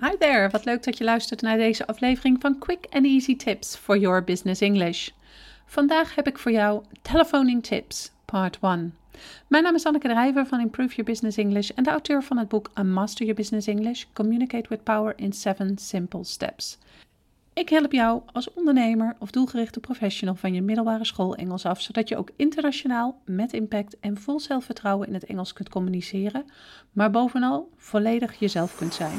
Hi there, wat leuk dat je luistert naar deze aflevering van Quick and Easy Tips for Your Business English. Vandaag heb ik voor jou Telephoning Tips, Part 1. Mijn naam is Anneke Drijver van Improve Your Business English en de auteur van het boek A Master Your Business English: Communicate with Power in 7 Simple Steps. Ik help jou als ondernemer of doelgerichte professional van je middelbare school Engels af, zodat je ook internationaal met impact en vol zelfvertrouwen in het Engels kunt communiceren, maar bovenal volledig jezelf kunt zijn.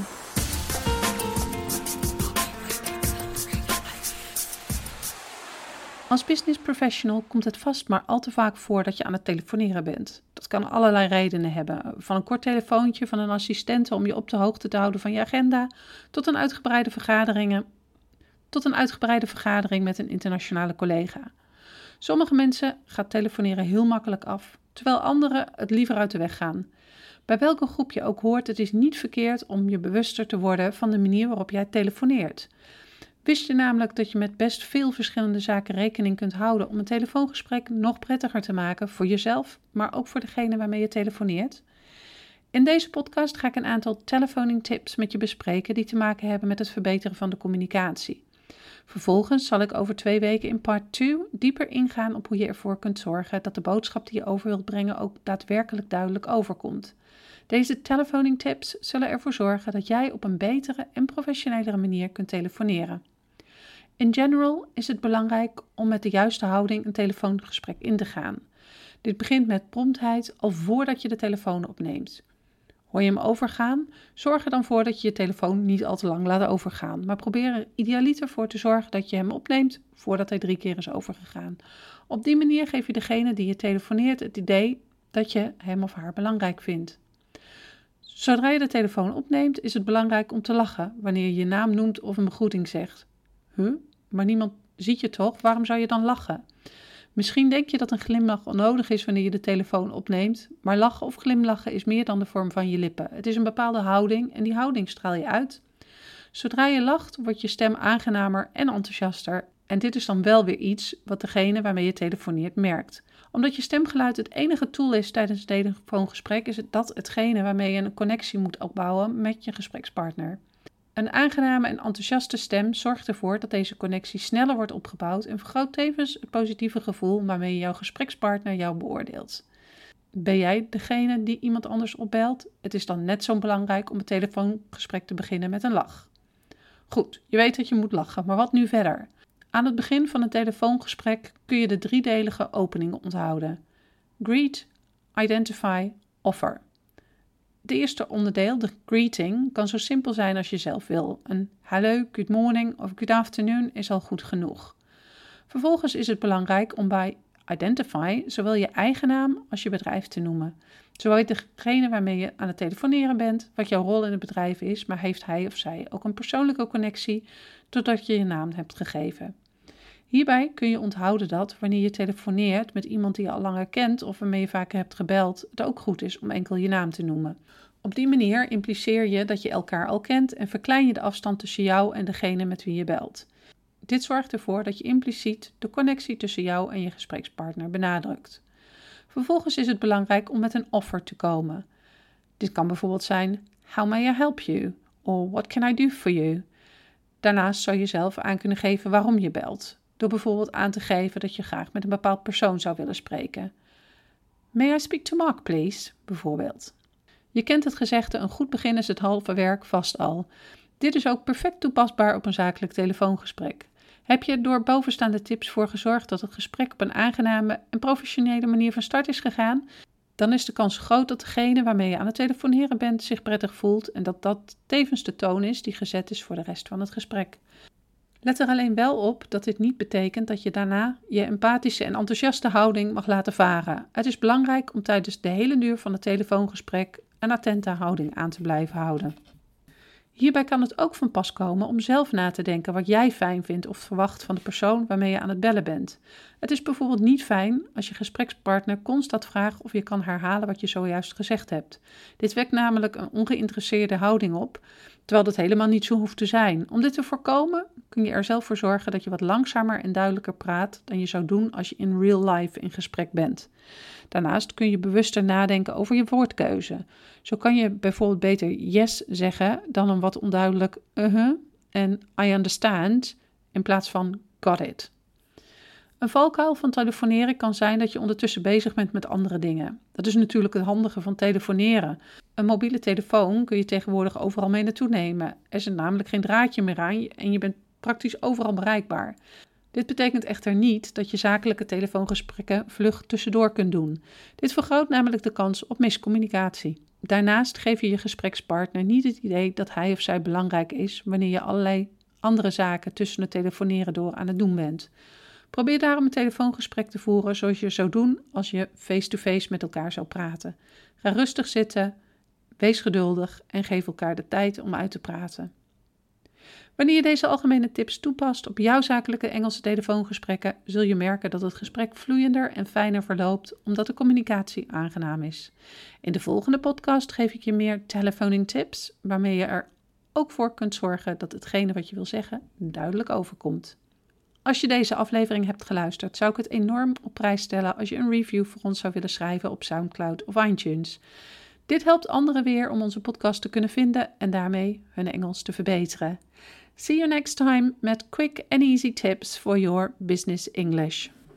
Als business professional komt het vast maar al te vaak voor dat je aan het telefoneren bent. Dat kan allerlei redenen hebben. Van een kort telefoontje van een assistente om je op de hoogte te houden van je agenda, tot een uitgebreide tot een uitgebreide vergadering met een internationale collega. Sommige mensen gaat telefoneren heel makkelijk af, terwijl anderen het liever uit de weg gaan. Bij welke groep je ook hoort, het is niet verkeerd om je bewuster te worden van de manier waarop jij telefoneert. Wist je namelijk dat je met best veel verschillende zaken rekening kunt houden om een telefoongesprek nog prettiger te maken voor jezelf, maar ook voor degene waarmee je telefoneert? In deze podcast ga ik een aantal telefoning tips met je bespreken die te maken hebben met het verbeteren van de communicatie. Vervolgens zal ik over twee weken in part 2 dieper ingaan op hoe je ervoor kunt zorgen dat de boodschap die je over wilt brengen ook daadwerkelijk duidelijk overkomt. Deze telefoning tips zullen ervoor zorgen dat jij op een betere en professionelere manier kunt telefoneren. In general is het belangrijk om met de juiste houding een telefoongesprek in te gaan. Dit begint met promptheid al voordat je de telefoon opneemt. Hoor je hem overgaan? Zorg er dan voor dat je je telefoon niet al te lang laat overgaan, maar probeer er idealiter voor te zorgen dat je hem opneemt voordat hij drie keer is overgegaan. Op die manier geef je degene die je telefoneert het idee dat je hem of haar belangrijk vindt. Zodra je de telefoon opneemt, is het belangrijk om te lachen wanneer je je naam noemt of een begroeting zegt. Huh? Maar niemand ziet je toch? Waarom zou je dan lachen? Misschien denk je dat een glimlach onnodig is wanneer je de telefoon opneemt, maar lachen of glimlachen is meer dan de vorm van je lippen. Het is een bepaalde houding en die houding straal je uit. Zodra je lacht, wordt je stem aangenamer en enthousiaster. En dit is dan wel weer iets wat degene waarmee je telefoneert merkt. Omdat je stemgeluid het enige tool is tijdens het telefoongesprek, is het dat hetgene waarmee je een connectie moet opbouwen met je gesprekspartner. Een aangename en enthousiaste stem zorgt ervoor dat deze connectie sneller wordt opgebouwd en vergroot tevens het positieve gevoel waarmee jouw gesprekspartner jou beoordeelt. Ben jij degene die iemand anders opbelt? Het is dan net zo belangrijk om het telefoongesprek te beginnen met een lach. Goed, je weet dat je moet lachen, maar wat nu verder? Aan het begin van een telefoongesprek kun je de driedelige opening onthouden: greet, identify, offer. Het eerste onderdeel, de greeting, kan zo simpel zijn als je zelf wil. Een hello, good morning of good afternoon is al goed genoeg. Vervolgens is het belangrijk om bij identify zowel je eigen naam als je bedrijf te noemen. Zo weet degene waarmee je aan het telefoneren bent wat jouw rol in het bedrijf is, maar heeft hij of zij ook een persoonlijke connectie totdat je je naam hebt gegeven. Hierbij kun je onthouden dat wanneer je telefoneert met iemand die je al langer kent of waarmee je vaker hebt gebeld, het ook goed is om enkel je naam te noemen. Op die manier impliceer je dat je elkaar al kent en verklein je de afstand tussen jou en degene met wie je belt. Dit zorgt ervoor dat je impliciet de connectie tussen jou en je gesprekspartner benadrukt. Vervolgens is het belangrijk om met een offer te komen. Dit kan bijvoorbeeld zijn: How may I help you? Or what can I do for you? Daarnaast zou je zelf aan kunnen geven waarom je belt door bijvoorbeeld aan te geven dat je graag met een bepaald persoon zou willen spreken. May I speak to Mark, please? bijvoorbeeld. Je kent het gezegde: een goed begin is het halve werk vast al. Dit is ook perfect toepasbaar op een zakelijk telefoongesprek. Heb je door bovenstaande tips voor gezorgd dat het gesprek op een aangename en professionele manier van start is gegaan? Dan is de kans groot dat degene waarmee je aan het telefoneren bent zich prettig voelt en dat dat tevens de toon is die gezet is voor de rest van het gesprek. Let er alleen wel op dat dit niet betekent dat je daarna je empathische en enthousiaste houding mag laten varen. Het is belangrijk om tijdens de hele duur van het telefoongesprek een attente houding aan te blijven houden. Hierbij kan het ook van pas komen om zelf na te denken wat jij fijn vindt of verwacht van de persoon waarmee je aan het bellen bent. Het is bijvoorbeeld niet fijn als je gesprekspartner constant vraagt of je kan herhalen wat je zojuist gezegd hebt. Dit wekt namelijk een ongeïnteresseerde houding op, Terwijl dat helemaal niet zo hoeft te zijn. Om dit te voorkomen kun je er zelf voor zorgen dat je wat langzamer en duidelijker praat dan je zou doen als je in real life in gesprek bent. Daarnaast kun je bewuster nadenken over je woordkeuze. Zo kan je bijvoorbeeld beter yes zeggen dan een wat onduidelijk uh-huh en I understand in plaats van got it. Een valkuil van telefoneren kan zijn dat je ondertussen bezig bent met andere dingen. Dat is natuurlijk het handige van telefoneren. Een mobiele telefoon kun je tegenwoordig overal mee naartoe nemen. Er zit namelijk geen draadje meer aan en je bent praktisch overal bereikbaar. Dit betekent echter niet dat je zakelijke telefoongesprekken vlug tussendoor kunt doen. Dit vergroot namelijk de kans op miscommunicatie. Daarnaast geef je je gesprekspartner niet het idee dat hij of zij belangrijk is wanneer je allerlei andere zaken tussen het telefoneren door aan het doen bent. Probeer daarom een telefoongesprek te voeren zoals je zou doen als je face-to-face met elkaar zou praten. Ga rustig zitten, wees geduldig en geef elkaar de tijd om uit te praten. Wanneer je deze algemene tips toepast op jouw zakelijke Engelse telefoongesprekken, zul je merken dat het gesprek vloeiender en fijner verloopt, omdat de communicatie aangenaam is. In de volgende podcast geef ik je meer telephoning tips, waarmee je er ook voor kunt zorgen dat hetgene wat je wil zeggen duidelijk overkomt. Als je deze aflevering hebt geluisterd, zou ik het enorm op prijs stellen als je een review voor ons zou willen schrijven op SoundCloud of iTunes. Dit helpt anderen weer om onze podcast te kunnen vinden en daarmee hun Engels te verbeteren. See you next time met quick and easy tips for your business English.